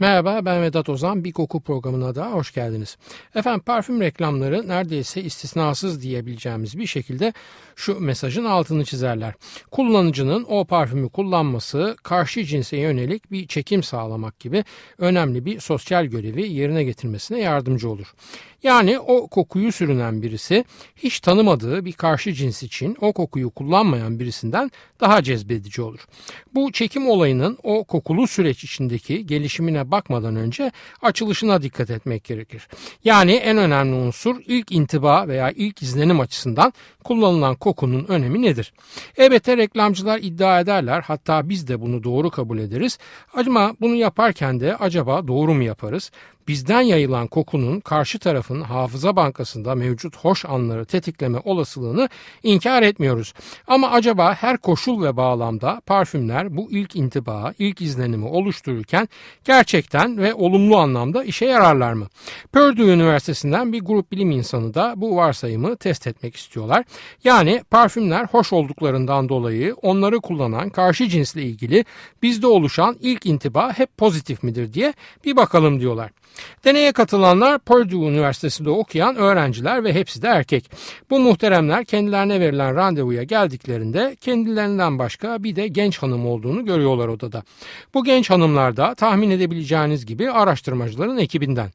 Merhaba ben Vedat Ozan. Bir koku programına da hoş geldiniz. Efendim parfüm reklamları neredeyse istisnasız diyebileceğimiz bir şekilde şu mesajın altını çizerler. Kullanıcının o parfümü kullanması karşı cinse yönelik bir çekim sağlamak gibi önemli bir sosyal görevi yerine getirmesine yardımcı olur. Yani o kokuyu sürünen birisi hiç tanımadığı bir karşı cins için o kokuyu kullanmayan birisinden daha cezbedici olur. Bu çekim olayının o kokulu süreç içindeki gelişimine bakmadan önce açılışına dikkat etmek gerekir. Yani en önemli unsur ilk intiba veya ilk izlenim açısından kullanılan kokunun önemi nedir? Elbette reklamcılar iddia ederler hatta biz de bunu doğru kabul ederiz. Ama bunu yaparken de acaba doğru mu yaparız? Bizden yayılan kokunun karşı tarafın hafıza bankasında mevcut hoş anları tetikleme olasılığını inkar etmiyoruz. Ama acaba her koşul ve bağlamda parfümler bu ilk intiba, ilk izlenimi oluştururken gerçekten ve olumlu anlamda işe yararlar mı? Purdue Üniversitesi'nden bir grup bilim insanı da bu varsayımı test etmek istiyorlar. Yani parfümler hoş olduklarından dolayı onları kullanan karşı cinsle ilgili bizde oluşan ilk intiba hep pozitif midir diye bir bakalım diyorlar. Deneye katılanlar Purdue Üniversitesi'nde okuyan öğrenciler ve hepsi de erkek. Bu muhteremler kendilerine verilen randevuya geldiklerinde kendilerinden başka bir de genç hanım olduğunu görüyorlar odada. Bu genç hanımlar da tahmin edebileceğiniz gibi araştırmacıların ekibinden.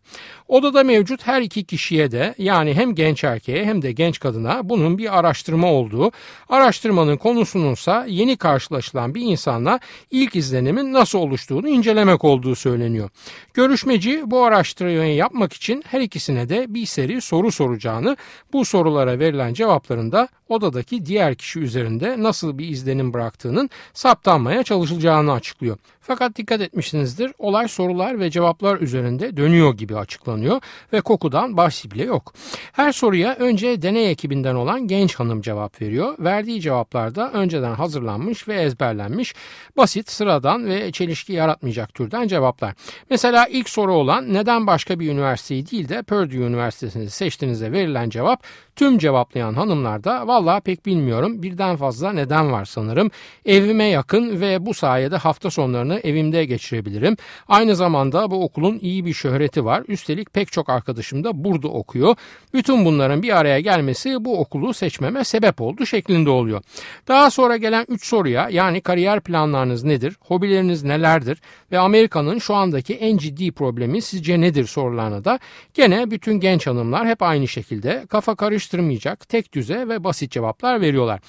Odada mevcut her iki kişiye de yani hem genç erkeğe hem de genç kadına bunun bir araştırma olduğu, araştırmanın konusununsa yeni karşılaşılan bir insanla ilk izlenimin nasıl oluştuğunu incelemek olduğu söyleniyor. Görüşmeci bu araştırmayı yapmak için her ikisine de bir seri soru soracağını, bu sorulara verilen cevapların da odadaki diğer kişi üzerinde nasıl bir izlenim bıraktığının saptanmaya çalışılacağını açıklıyor. Fakat dikkat etmişsinizdir olay sorular ve cevaplar üzerinde dönüyor gibi açıklanıyor ve kokudan bahsi bile yok. Her soruya önce deney ekibinden olan genç hanım cevap veriyor. Verdiği cevaplarda önceden hazırlanmış ve ezberlenmiş basit, sıradan ve çelişki yaratmayacak türden cevaplar. Mesela ilk soru olan neden başka bir üniversiteyi değil de Purdue Üniversitesi'ni seçtiğinize verilen cevap tüm cevaplayan hanımlarda valla pek bilmiyorum birden fazla neden var sanırım. Evime yakın ve bu sayede hafta sonlarını evimde geçirebilirim. Aynı zamanda bu okulun iyi bir şöhreti var. Üstelik pek çok arkadaşım da burada okuyor. Bütün bunların bir araya gelmesi bu okulu seçmeme sebep oldu şeklinde oluyor. Daha sonra gelen 3 soruya yani kariyer planlarınız nedir, hobileriniz nelerdir ve Amerika'nın şu andaki en ciddi problemi sizce nedir sorularına da gene bütün genç hanımlar hep aynı şekilde kafa karıştırmayacak tek düze ve basit cevaplar veriyorlar.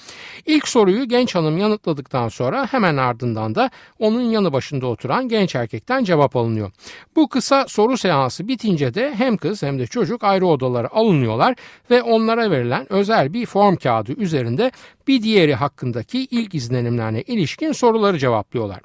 İlk soruyu genç hanım yanıtladıktan sonra hemen ardından da onun yanı başında oturan genç erkekten cevap alınıyor. Bu kısa soru seansı bitince de hem kız hem de çocuk ayrı odalara alınıyorlar ve onlara verilen özel bir form kağıdı üzerinde bir diğeri hakkındaki ilk izlenimlerine ilişkin soruları cevaplıyorlar.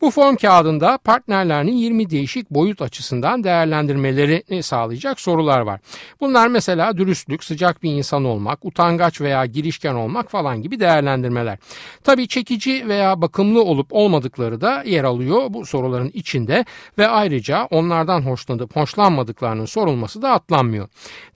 Bu form kağıdında partnerlerinin 20 değişik boyut açısından değerlendirmelerini sağlayacak sorular var. Bunlar mesela dürüstlük, sıcak bir insan olmak, utangaç veya girişken olmak falan gibi değerlendirmeler. Tabii çekici veya bakımlı olup olmadıkları da yer alıyor bu soruların içinde ve ayrıca onlardan hoşlanıp hoşlanmadıklarının sorulması da atlanmıyor.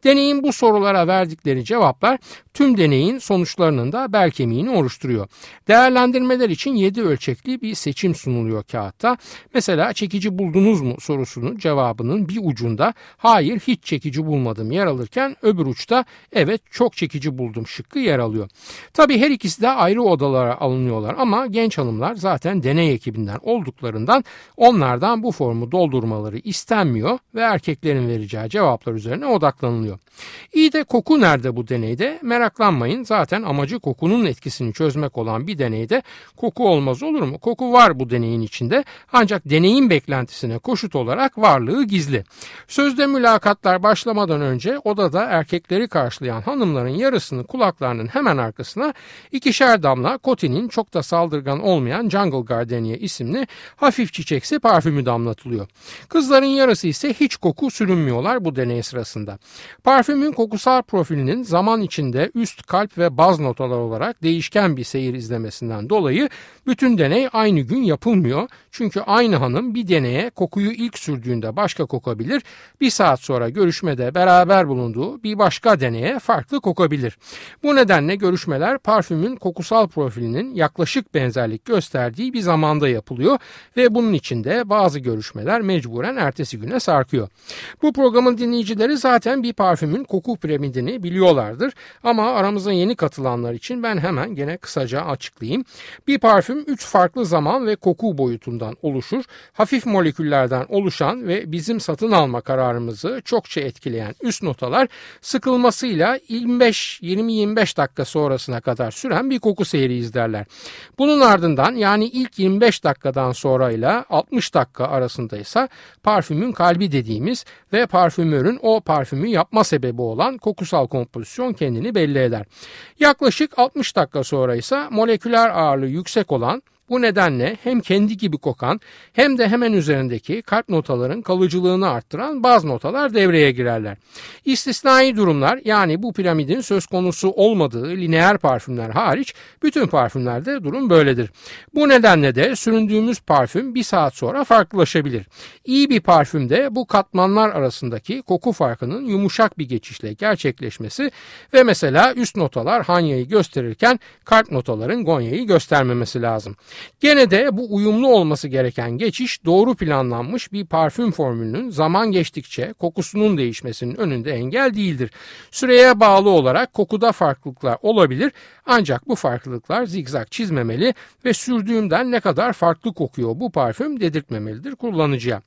Deneyin bu sorulara verdikleri cevaplar tüm deneyin sonuçlarının da bel kemiğini oluşturuyor. Değerlendirmeler için 7 ölçekli bir seçim sunuluyor kağıtta. Mesela çekici buldunuz mu sorusunun cevabının bir ucunda hayır hiç çekici bulmadım yer alırken öbür uçta evet çok çekici buldum şıkkı yer alıyor. Tabi her ikisi de ayrı odalara alınıyorlar ama genç hanımlar zaten deney ekibinden olduklarından onlardan bu formu doldurmaları istenmiyor ve erkeklerin vereceği cevaplar üzerine odaklanılıyor. İyi de koku nerede bu deneyde? Meraklanmayın zaten amacı kokunun etkisini çözmek olan bir deneyde koku olmaz olur mu? Koku var bu deneyin içinde ancak deneyin beklentisine koşut olarak varlığı gizli. Sözde mülakatlar başlamadan önce odada erkekleri karşılayan olan hanımların yarısının kulaklarının hemen arkasına ikişer damla Coty'nin çok da saldırgan olmayan Jungle Gardenia isimli hafif çiçeksi parfümü damlatılıyor. Kızların yarısı ise hiç koku sürünmüyorlar bu deney sırasında. Parfümün kokusal profilinin zaman içinde üst kalp ve baz notalar olarak değişken bir seyir izlemesinden dolayı bütün deney aynı gün yapılmıyor. Çünkü aynı hanım bir deneye kokuyu ilk sürdüğünde başka kokabilir, bir saat sonra görüşmede beraber bulunduğu bir başka deneye farklı kokabilir. Bu nedenle görüşmeler parfümün kokusal profilinin yaklaşık benzerlik gösterdiği bir zamanda yapılıyor ve bunun için de bazı görüşmeler mecburen ertesi güne sarkıyor. Bu programın dinleyicileri zaten bir parfümün koku piramidini biliyorlardır ama aramıza yeni katılanlar için ben hemen gene kısaca açıklayayım. Bir parfüm 3 farklı zaman ve koku boyutundan oluşur. Hafif moleküllerden oluşan ve bizim satın alma kararımızı çokça etkileyen üst notalar sıkılmasıyla 25-20-25 dakika sonrasına kadar süren bir koku seyri izlerler. Bunun ardından yani ilk 25 dakikadan sonra ile 60 dakika arasındaysa parfümün kalbi dediğimiz ve parfümörün o parfümü yapma sebebi olan kokusal kompozisyon kendini belli eder. Yaklaşık 60 dakika sonra ise moleküler ağırlığı yüksek olan bu nedenle hem kendi gibi kokan hem de hemen üzerindeki kalp notaların kalıcılığını arttıran bazı notalar devreye girerler. İstisnai durumlar yani bu piramidin söz konusu olmadığı lineer parfümler hariç bütün parfümlerde durum böyledir. Bu nedenle de süründüğümüz parfüm bir saat sonra farklılaşabilir. İyi bir parfümde bu katmanlar arasındaki koku farkının yumuşak bir geçişle gerçekleşmesi ve mesela üst notalar Hanya'yı gösterirken kalp notaların Gonya'yı göstermemesi lazım. Gene de bu uyumlu olması gereken geçiş doğru planlanmış bir parfüm formülünün zaman geçtikçe kokusunun değişmesinin önünde engel değildir. Süreye bağlı olarak kokuda farklılıklar olabilir ancak bu farklılıklar zigzag çizmemeli ve sürdüğümden ne kadar farklı kokuyor bu parfüm dedirtmemelidir kullanıcıya.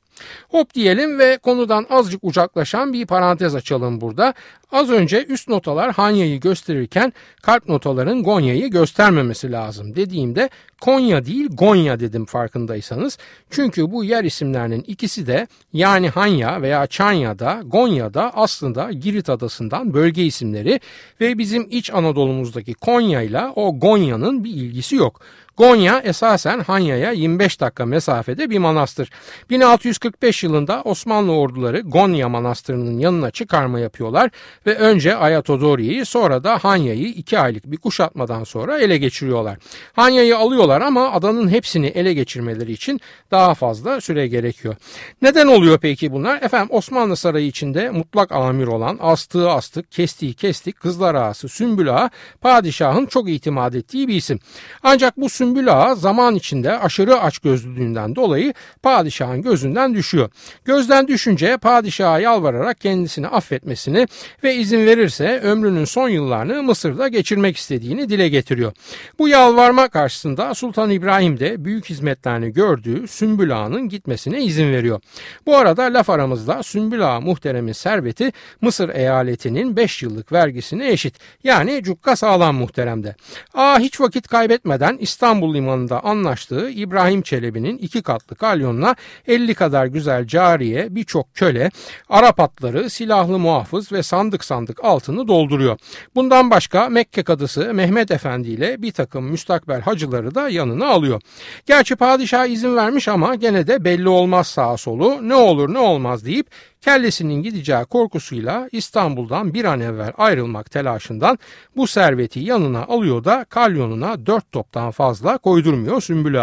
Hop diyelim ve konudan azıcık uzaklaşan bir parantez açalım burada. Az önce üst notalar Hanya'yı gösterirken kalp notaların Gonya'yı göstermemesi lazım dediğimde Konya değil Gonya dedim farkındaysanız. Çünkü bu yer isimlerinin ikisi de yani Hanya veya Çanya'da Gonya'da aslında Girit adasından bölge isimleri ve bizim iç Anadolu'muzdaki Konya ile o Gonya'nın bir ilgisi yok. Gonya esasen Hanya'ya 25 dakika mesafede bir manastır. 1645 yılında Osmanlı orduları Gonya Manastırı'nın yanına çıkarma yapıyorlar ve önce Ayatodori'yi sonra da Hanya'yı 2 aylık bir kuşatmadan sonra ele geçiriyorlar. Hanya'yı alıyorlar ama adanın hepsini ele geçirmeleri için daha fazla süre gerekiyor. Neden oluyor peki bunlar? Efendim Osmanlı Sarayı içinde mutlak amir olan astığı astık, kestiği kestik, kızlar ağası Sümbül Ağa padişahın çok itimat ettiği bir isim. Ancak bu Sümbül Ağa zaman içinde aşırı açgözlülüğünden dolayı padişahın gözünden düşüyor. Gözden düşünce padişaha yalvararak kendisini affetmesini ve izin verirse ömrünün son yıllarını Mısır'da geçirmek istediğini dile getiriyor. Bu yalvarma karşısında Sultan İbrahim de büyük hizmetlerini gördüğü Sümbül Ağa'nın gitmesine izin veriyor. Bu arada laf aramızda Sümbül Ağa muhteremin serveti Mısır eyaletinin 5 yıllık vergisine eşit. Yani cukka sağlam muhteremde. Ağa hiç vakit kaybetmeden İstanbul limanında anlaştığı İbrahim Çelebi'nin iki katlı kalyonla 50 kadar güzel cariye, birçok köle, Arap atları, silahlı muhafız ve sandık sandık altını dolduruyor. Bundan başka Mekke kadısı Mehmet Efendi ile bir takım müstakbel hacıları da yanına alıyor. Gerçi padişah izin vermiş ama gene de belli olmaz sağa solu ne olur ne olmaz deyip kellesinin gideceği korkusuyla İstanbul'dan bir an evvel ayrılmak telaşından bu serveti yanına alıyor da kalyonuna dört toptan fazla koydurmuyor Sümbül.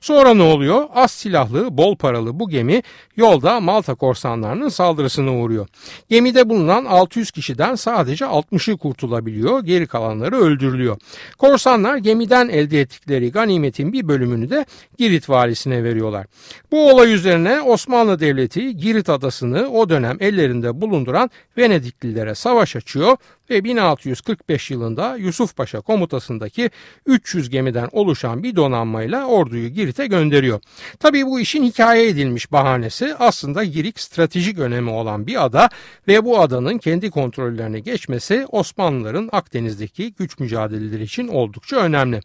Sonra ne oluyor? Az silahlı, bol paralı bu gemi yolda Malta korsanlarının saldırısına uğruyor. Gemide bulunan 600 kişiden sadece 60'ı kurtulabiliyor, geri kalanları öldürülüyor. Korsanlar gemiden elde ettikleri ganimetin bir bölümünü de Girit valisine veriyorlar. Bu olay üzerine Osmanlı Devleti Girit adasını o dönem ellerinde bulunduran Venediklilere savaş açıyor ve 1645 yılında Yusuf Paşa komutasındaki 300 gemiden oluşan bir donanmayla orduyu Girit'e gönderiyor. Tabii bu işin hikaye edilmiş bahanesi aslında Girit stratejik önemi olan bir ada ve bu adanın kendi kontrollerine geçmesi Osmanlıların Akdeniz'deki güç mücadeleleri için oldukça önemli.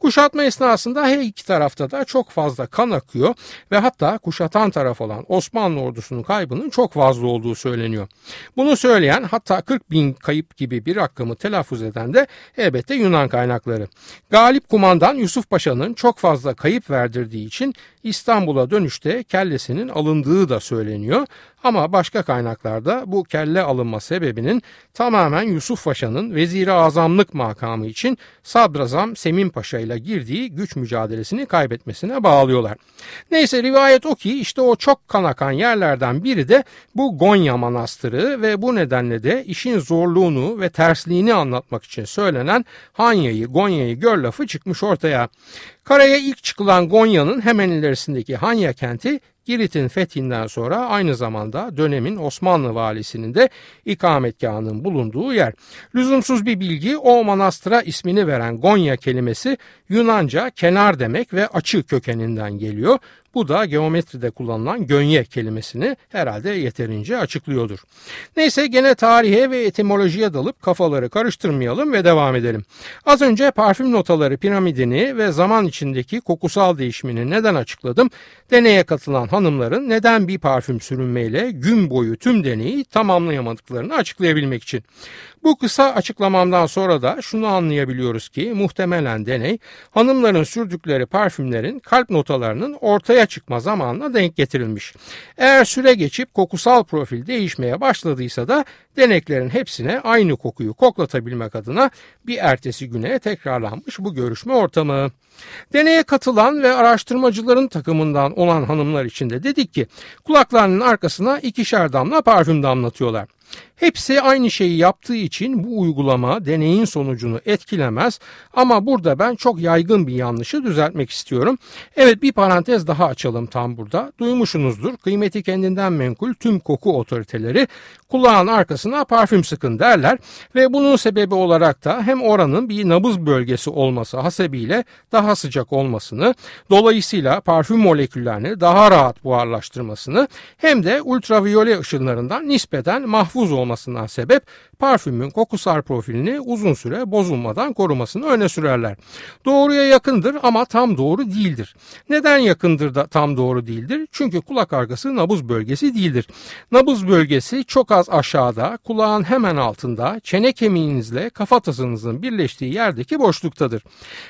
Kuşatma esnasında her iki tarafta da çok fazla kan akıyor ve hatta kuşatan taraf olan Osmanlı ordusunun kaybının çok fazla olduğu söyleniyor. Bunu söyleyen hatta 40 bin kayıp gibi bir rakamı telaffuz eden de elbette Yunan kaynakları. Galip kumandan Yusuf Paşa'nın çok fazla kayıp verdirdiği için İstanbul'a dönüşte kellesinin alındığı da söyleniyor. Ama başka kaynaklarda bu kelle alınma sebebinin tamamen Yusuf Paşa'nın veziri azamlık makamı için Sadrazam Semin Paşa ile girdiği güç mücadelesini kaybetmesine bağlıyorlar. Neyse rivayet o ki işte o çok kan akan yerlerden biri de bu Gonya Manastırı ve bu nedenle de işin zorluğunu ve tersliğini anlatmak için söylenen Hanya'yı, Gonya'yı gör lafı çıkmış ortaya. Karaya ilk çıkılan Gonya'nın hemen ilerisindeki Hanya kenti Girit'in fethinden sonra aynı zamanda dönemin Osmanlı valisinin de ikametgahının bulunduğu yer. Lüzumsuz bir bilgi o manastıra ismini veren Gonya kelimesi Yunanca kenar demek ve açı kökeninden geliyor. Bu da geometride kullanılan gönye kelimesini herhalde yeterince açıklıyordur. Neyse gene tarihe ve etimolojiye dalıp kafaları karıştırmayalım ve devam edelim. Az önce parfüm notaları piramidini ve zaman içindeki kokusal değişimini neden açıkladım? Deneye katılan hanımların neden bir parfüm sürünmeyle gün boyu tüm deneyi tamamlayamadıklarını açıklayabilmek için. Bu kısa açıklamamdan sonra da şunu anlayabiliyoruz ki muhtemelen deney hanımların sürdükleri parfümlerin kalp notalarının ortaya çıkma zamanına denk getirilmiş. Eğer süre geçip kokusal profil değişmeye başladıysa da deneklerin hepsine aynı kokuyu koklatabilmek adına bir ertesi güne tekrarlanmış bu görüşme ortamı. Deneye katılan ve araştırmacıların takımından olan hanımlar için de dedik ki kulaklarının arkasına ikişer damla parfüm damlatıyorlar. Hepsi aynı şeyi yaptığı için bu uygulama deneyin sonucunu etkilemez ama burada ben çok yaygın bir yanlışı düzeltmek istiyorum. Evet bir parantez daha açalım tam burada. Duymuşsunuzdur kıymeti kendinden menkul tüm koku otoriteleri kulağın arkasına parfüm sıkın derler ve bunun sebebi olarak da hem oranın bir nabız bölgesi olması hasebiyle daha sıcak olmasını dolayısıyla parfüm moleküllerini daha rahat buharlaştırmasını hem de ultraviyole ışınlarından nispeten mahfuz olmasını olmasından sebep parfümün kokusal profilini uzun süre bozulmadan korumasını öne sürerler. Doğruya yakındır ama tam doğru değildir. Neden yakındır da tam doğru değildir? Çünkü kulak arkası nabız bölgesi değildir. Nabız bölgesi çok az aşağıda, kulağın hemen altında, çene kemiğinizle kafatasınızın birleştiği yerdeki boşluktadır.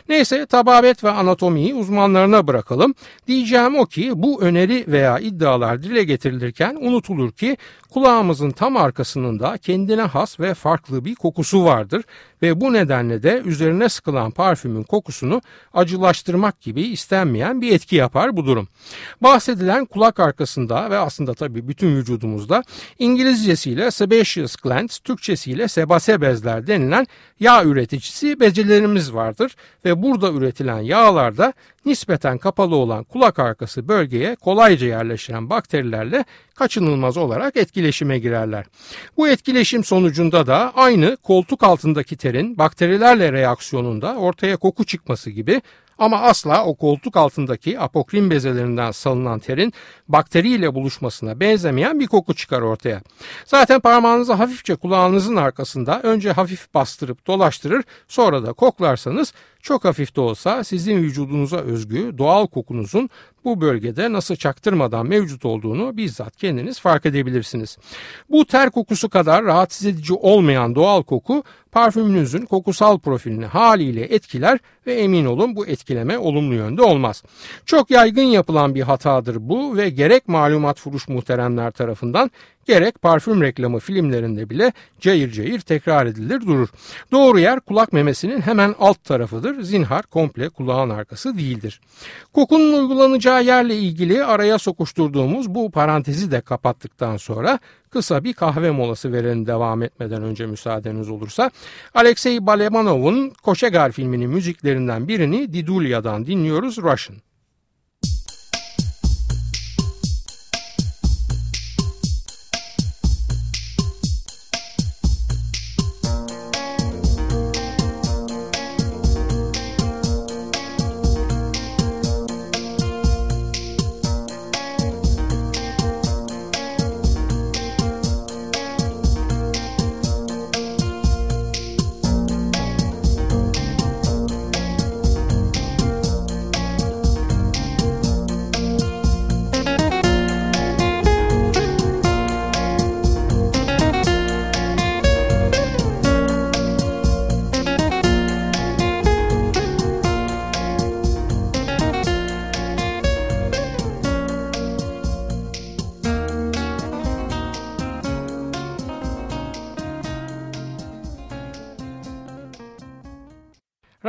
Neyse tababet ve anatomiyi uzmanlarına bırakalım. Diyeceğim o ki bu öneri veya iddialar dile getirilirken unutulur ki kulağımızın tam arkasında kendine has ve farklı bir kokusu vardır ve bu nedenle de üzerine sıkılan parfümün kokusunu acılaştırmak gibi istenmeyen bir etki yapar bu durum. Bahsedilen kulak arkasında ve aslında tabii bütün vücudumuzda İngilizcesiyle sebaceous glands, Türkçesiyle sebase bezler denilen yağ üreticisi becerilerimiz vardır ve burada üretilen yağlarda nispeten kapalı olan kulak arkası bölgeye kolayca yerleşen bakterilerle kaçınılmaz olarak etkileşime girerler. Bu etkileşim sonucunda da aynı koltuk altındaki terin bakterilerle reaksiyonunda ortaya koku çıkması gibi ama asla o koltuk altındaki apokrin bezelerinden salınan terin bakteriyle buluşmasına benzemeyen bir koku çıkar ortaya. Zaten parmağınızı hafifçe kulağınızın arkasında önce hafif bastırıp dolaştırır sonra da koklarsanız çok hafif de olsa sizin vücudunuza özgü doğal kokunuzun bu bölgede nasıl çaktırmadan mevcut olduğunu bizzat kendiniz fark edebilirsiniz. Bu ter kokusu kadar rahatsız edici olmayan doğal koku parfümünüzün kokusal profilini haliyle etkiler ve emin olun bu etkileme olumlu yönde olmaz. Çok yaygın yapılan bir hatadır bu ve gerek malumat furuş muhteremler tarafından gerek parfüm reklamı filmlerinde bile cayır cayır tekrar edilir durur. Doğru yer kulak memesinin hemen alt tarafıdır. Zinhar komple kulağın arkası değildir. Kokunun uygulanacağı yerle ilgili araya sokuşturduğumuz bu parantezi de kapattıktan sonra kısa bir kahve molası verelim devam etmeden önce müsaadeniz olursa. Alexey Balemanov'un Koşegar filminin müziklerinden birini Didulia'dan dinliyoruz Russian.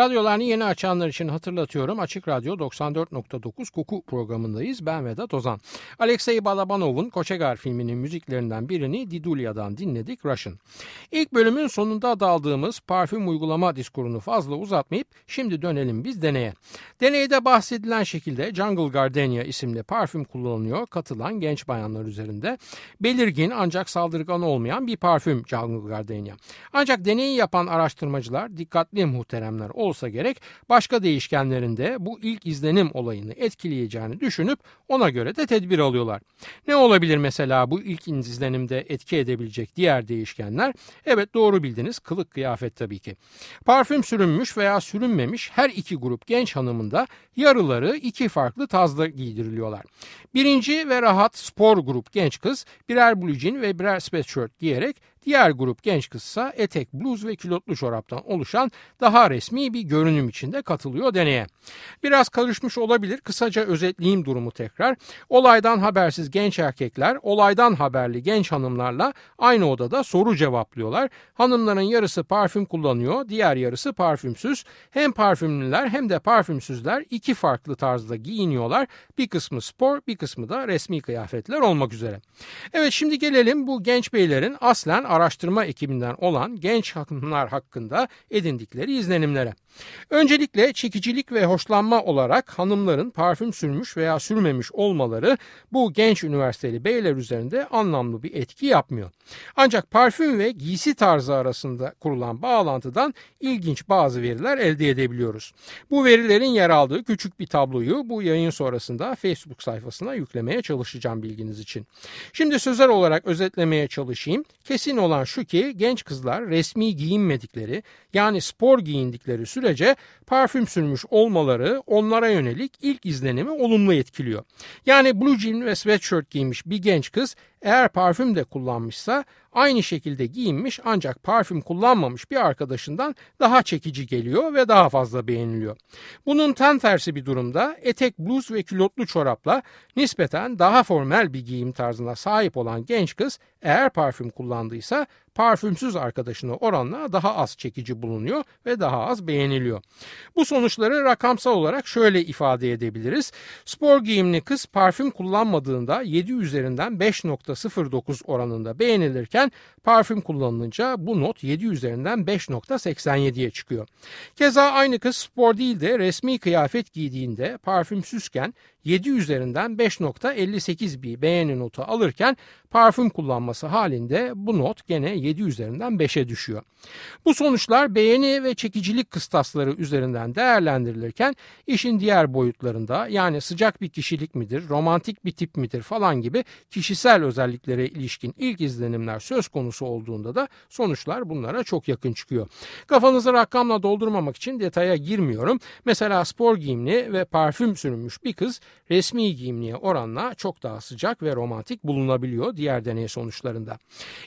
Radyolarını yeni açanlar için hatırlatıyorum. Açık Radyo 94.9 Koku programındayız. Ben Vedat Ozan. Alexey Balabanov'un Koçegar filminin müziklerinden birini Didulia'dan dinledik Russian. İlk bölümün sonunda daldığımız parfüm uygulama diskurunu fazla uzatmayıp şimdi dönelim biz deneye. Deneyde bahsedilen şekilde Jungle Gardenia isimli parfüm kullanılıyor katılan genç bayanlar üzerinde. Belirgin ancak saldırgan olmayan bir parfüm Jungle Gardenia. Ancak deneyi yapan araştırmacılar dikkatli muhteremler olsa gerek başka değişkenlerinde bu ilk izlenim olayını etkileyeceğini düşünüp ona göre de tedbir alıyorlar. Ne olabilir mesela bu ilk izlenimde etki edebilecek diğer değişkenler? Evet doğru bildiniz kılık kıyafet tabii ki. Parfüm sürünmüş veya sürünmemiş her iki grup genç hanımında yarıları iki farklı tazda giydiriliyorlar. Birinci ve rahat spor grup genç kız birer blue ve birer sweatshirt giyerek Diğer grup genç kızsa etek, bluz ve külotlu çoraptan oluşan daha resmi bir görünüm içinde katılıyor deneye. Biraz karışmış olabilir. Kısaca özetleyeyim durumu tekrar. Olaydan habersiz genç erkekler olaydan haberli genç hanımlarla aynı odada soru cevaplıyorlar. Hanımların yarısı parfüm kullanıyor, diğer yarısı parfümsüz. Hem parfümlüler hem de parfümsüzler iki farklı tarzda giyiniyorlar. Bir kısmı spor, bir kısmı da resmi kıyafetler olmak üzere. Evet şimdi gelelim bu genç beylerin aslen araştırma ekibinden olan genç hanımlar hakkında edindikleri izlenimlere. Öncelikle çekicilik ve hoşlanma olarak hanımların parfüm sürmüş veya sürmemiş olmaları bu genç üniversiteli beyler üzerinde anlamlı bir etki yapmıyor. Ancak parfüm ve giysi tarzı arasında kurulan bağlantıdan ilginç bazı veriler elde edebiliyoruz. Bu verilerin yer aldığı küçük bir tabloyu bu yayın sonrasında Facebook sayfasına yüklemeye çalışacağım bilginiz için. Şimdi sözel olarak özetlemeye çalışayım. Kesin olan şu ki genç kızlar resmi giyinmedikleri yani spor giyindikleri sürece parfüm sürmüş olmaları onlara yönelik ilk izlenimi olumlu etkiliyor. Yani blue jean ve sweatshirt giymiş bir genç kız eğer parfüm de kullanmışsa aynı şekilde giyinmiş ancak parfüm kullanmamış bir arkadaşından daha çekici geliyor ve daha fazla beğeniliyor. Bunun tam tersi bir durumda etek, bluz ve külotlu çorapla nispeten daha formel bir giyim tarzına sahip olan genç kız eğer parfüm kullandıysa parfümsüz arkadaşına oranla daha az çekici bulunuyor ve daha az beğeniliyor. Bu sonuçları rakamsal olarak şöyle ifade edebiliriz. Spor giyimli kız parfüm kullanmadığında 7 üzerinden 5.09 oranında beğenilirken parfüm kullanılınca bu not 7 üzerinden 5.87'ye çıkıyor. Keza aynı kız spor değil de resmi kıyafet giydiğinde parfümsüzken 7 üzerinden 5.58 bir beğeni notu alırken parfüm kullanması halinde bu not gene 7 üzerinden 5'e düşüyor. Bu sonuçlar beğeni ve çekicilik kıstasları üzerinden değerlendirilirken işin diğer boyutlarında yani sıcak bir kişilik midir, romantik bir tip midir falan gibi kişisel özelliklere ilişkin ilk izlenimler söz konusu olduğunda da sonuçlar bunlara çok yakın çıkıyor. Kafanızı rakamla doldurmamak için detaya girmiyorum. Mesela spor giyimli ve parfüm sürünmüş bir kız resmi giyimliğe oranla çok daha sıcak ve romantik bulunabiliyor diğer deney sonuçlarında.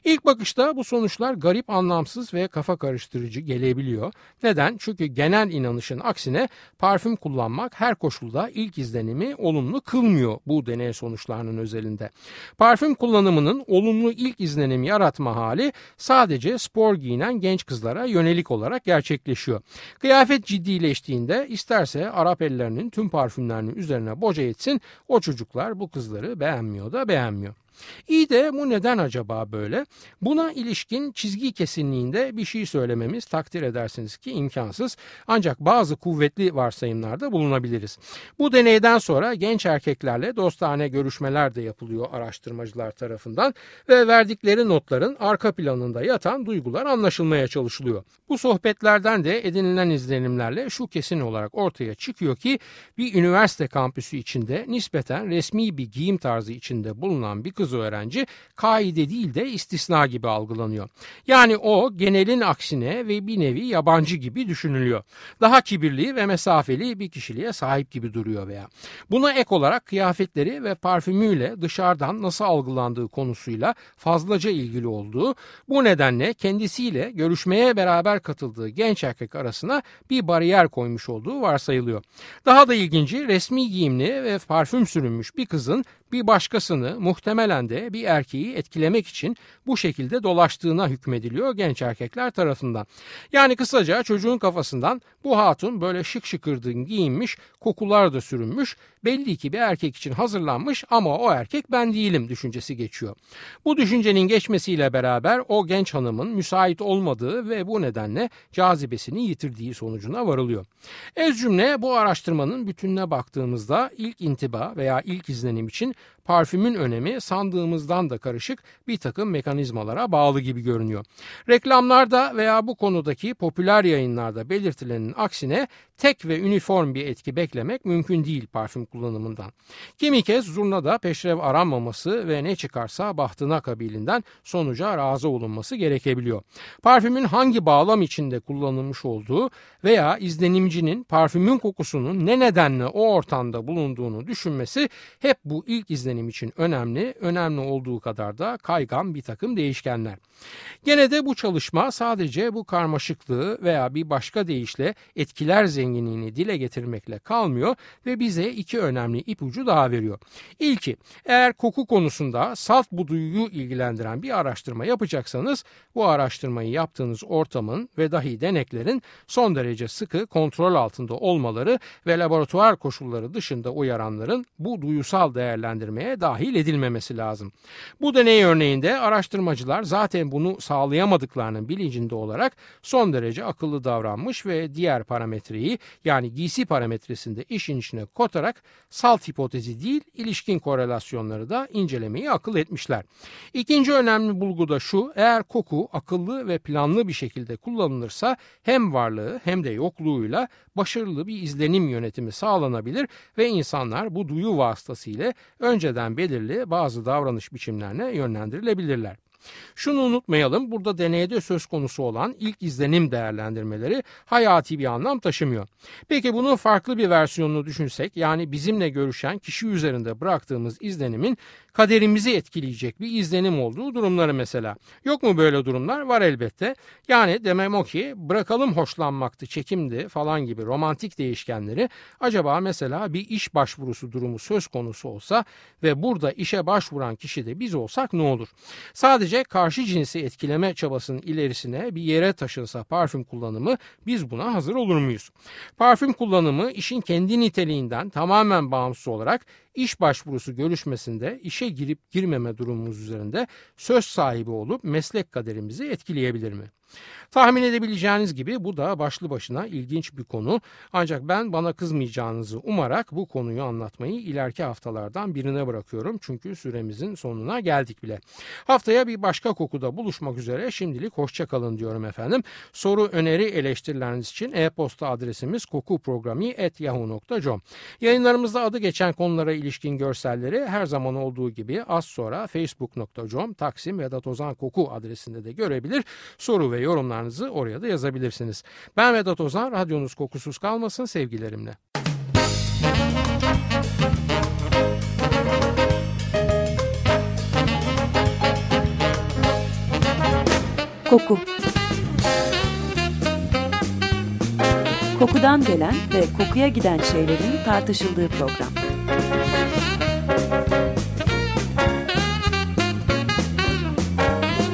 İlk bakışta bu sonuçlar garip, anlamsız ve kafa karıştırıcı gelebiliyor. Neden? Çünkü genel inanışın aksine parfüm kullanmak her koşulda ilk izlenimi olumlu kılmıyor bu deney sonuçlarının özelinde. Parfüm kullanımının olumlu ilk izlenim yaratma hali sadece spor giyinen genç kızlara yönelik olarak gerçekleşiyor. Kıyafet ciddileştiğinde isterse Arap ellerinin tüm parfümlerinin üzerine boca etsin o çocuklar bu kızları beğenmiyor da beğenmiyor. İyi de bu neden acaba böyle? Buna ilişkin çizgi kesinliğinde bir şey söylememiz takdir edersiniz ki imkansız. Ancak bazı kuvvetli varsayımlarda bulunabiliriz. Bu deneyden sonra genç erkeklerle dostane görüşmeler de yapılıyor araştırmacılar tarafından ve verdikleri notların arka planında yatan duygular anlaşılmaya çalışılıyor. Bu sohbetlerden de edinilen izlenimlerle şu kesin olarak ortaya çıkıyor ki bir üniversite kampüsü içinde nispeten resmi bir giyim tarzı içinde bulunan bir kız kız öğrenci kaide değil de istisna gibi algılanıyor. Yani o genelin aksine ve bir nevi yabancı gibi düşünülüyor. Daha kibirli ve mesafeli bir kişiliğe sahip gibi duruyor veya. Buna ek olarak kıyafetleri ve parfümüyle dışarıdan nasıl algılandığı konusuyla fazlaca ilgili olduğu, bu nedenle kendisiyle görüşmeye beraber katıldığı genç erkek arasına bir bariyer koymuş olduğu varsayılıyor. Daha da ilginci resmi giyimli ve parfüm sürünmüş bir kızın bir başkasını muhtemelen de bir erkeği etkilemek için bu şekilde dolaştığına hükmediliyor genç erkekler tarafından. Yani kısaca çocuğun kafasından bu hatun böyle şık şıkırdın giyinmiş, kokular da sürünmüş, belli ki bir erkek için hazırlanmış ama o erkek ben değilim düşüncesi geçiyor. Bu düşüncenin geçmesiyle beraber o genç hanımın müsait olmadığı ve bu nedenle cazibesini yitirdiği sonucuna varılıyor. Ez cümle bu araştırmanın bütününe baktığımızda ilk intiba veya ilk izlenim için parfümün önemi sandığımızdan da karışık bir takım mekanizmalara bağlı gibi görünüyor. Reklamlarda veya bu konudaki popüler yayınlarda belirtilenin aksine tek ve üniform bir etki beklemek mümkün değil parfüm kullanımından. Kimi kez zurnada peşrev aranmaması ve ne çıkarsa bahtına kabilinden sonuca razı olunması gerekebiliyor. Parfümün hangi bağlam içinde kullanılmış olduğu veya izlenimcinin parfümün kokusunun ne nedenle o ortamda bulunduğunu düşünmesi hep bu ilk izlenim için önemli, önemli olduğu kadar da kaygan bir takım değişkenler. Gene de bu çalışma sadece bu karmaşıklığı veya bir başka deyişle etkiler zenginliğini dile getirmekle kalmıyor ve bize iki önemli ipucu daha veriyor. İlki eğer koku konusunda salt bu duyuyu ilgilendiren bir araştırma yapacaksanız bu araştırmayı yaptığınız ortamın ve dahi deneklerin son derece sıkı kontrol altında olmaları ve laboratuvar koşulları dışında uyaranların bu duyusal değerlendirmeye dahil edilmemesi lazım. Bu deney örneğinde araştırmacılar zaten bunu sağlayamadıklarının bilincinde olarak son derece akıllı davranmış ve diğer parametreyi yani giysi parametresinde işin içine kotarak salt hipotezi değil ilişkin korelasyonları da incelemeyi akıl etmişler. İkinci önemli bulgu da şu eğer koku akıllı ve planlı bir şekilde kullanılırsa hem varlığı hem de yokluğuyla başarılı bir izlenim yönetimi sağlanabilir ve insanlar bu duyu vasıtasıyla önceden belirli bazı davranış biçimlerine yönlendirilebilirler. Şunu unutmayalım burada deneyde söz konusu olan ilk izlenim değerlendirmeleri hayati bir anlam taşımıyor. Peki bunun farklı bir versiyonunu düşünsek yani bizimle görüşen kişi üzerinde bıraktığımız izlenimin kaderimizi etkileyecek bir izlenim olduğu durumları mesela. Yok mu böyle durumlar? Var elbette. Yani demem o ki bırakalım hoşlanmaktı, çekimdi falan gibi romantik değişkenleri acaba mesela bir iş başvurusu durumu söz konusu olsa ve burada işe başvuran kişi de biz olsak ne olur? Sadece karşı cinsi etkileme çabasının ilerisine bir yere taşınsa parfüm kullanımı biz buna hazır olur muyuz? Parfüm kullanımı işin kendi niteliğinden tamamen bağımsız olarak iş başvurusu görüşmesinde işe girip girmeme durumumuz üzerinde söz sahibi olup meslek kaderimizi etkileyebilir mi? Tahmin edebileceğiniz gibi bu da başlı başına ilginç bir konu. Ancak ben bana kızmayacağınızı umarak bu konuyu anlatmayı ileriki haftalardan birine bırakıyorum. Çünkü süremizin sonuna geldik bile. Haftaya bir başka kokuda buluşmak üzere şimdilik hoşçakalın diyorum efendim. Soru, öneri, eleştirileriniz için e-posta adresimiz kokuprogrami.yahoo.com Yayınlarımızda adı geçen konulara ilişkin görselleri her zaman olduğu gibi az sonra facebook.com Taksim Vedat Ozan Koku adresinde de görebilir. Soru ve yorumlarınızı oraya da yazabilirsiniz. Ben Vedat Ozan, radyonuz kokusuz kalmasın sevgilerimle. Koku Kokudan gelen ve kokuya giden şeylerin tartışıldığı program.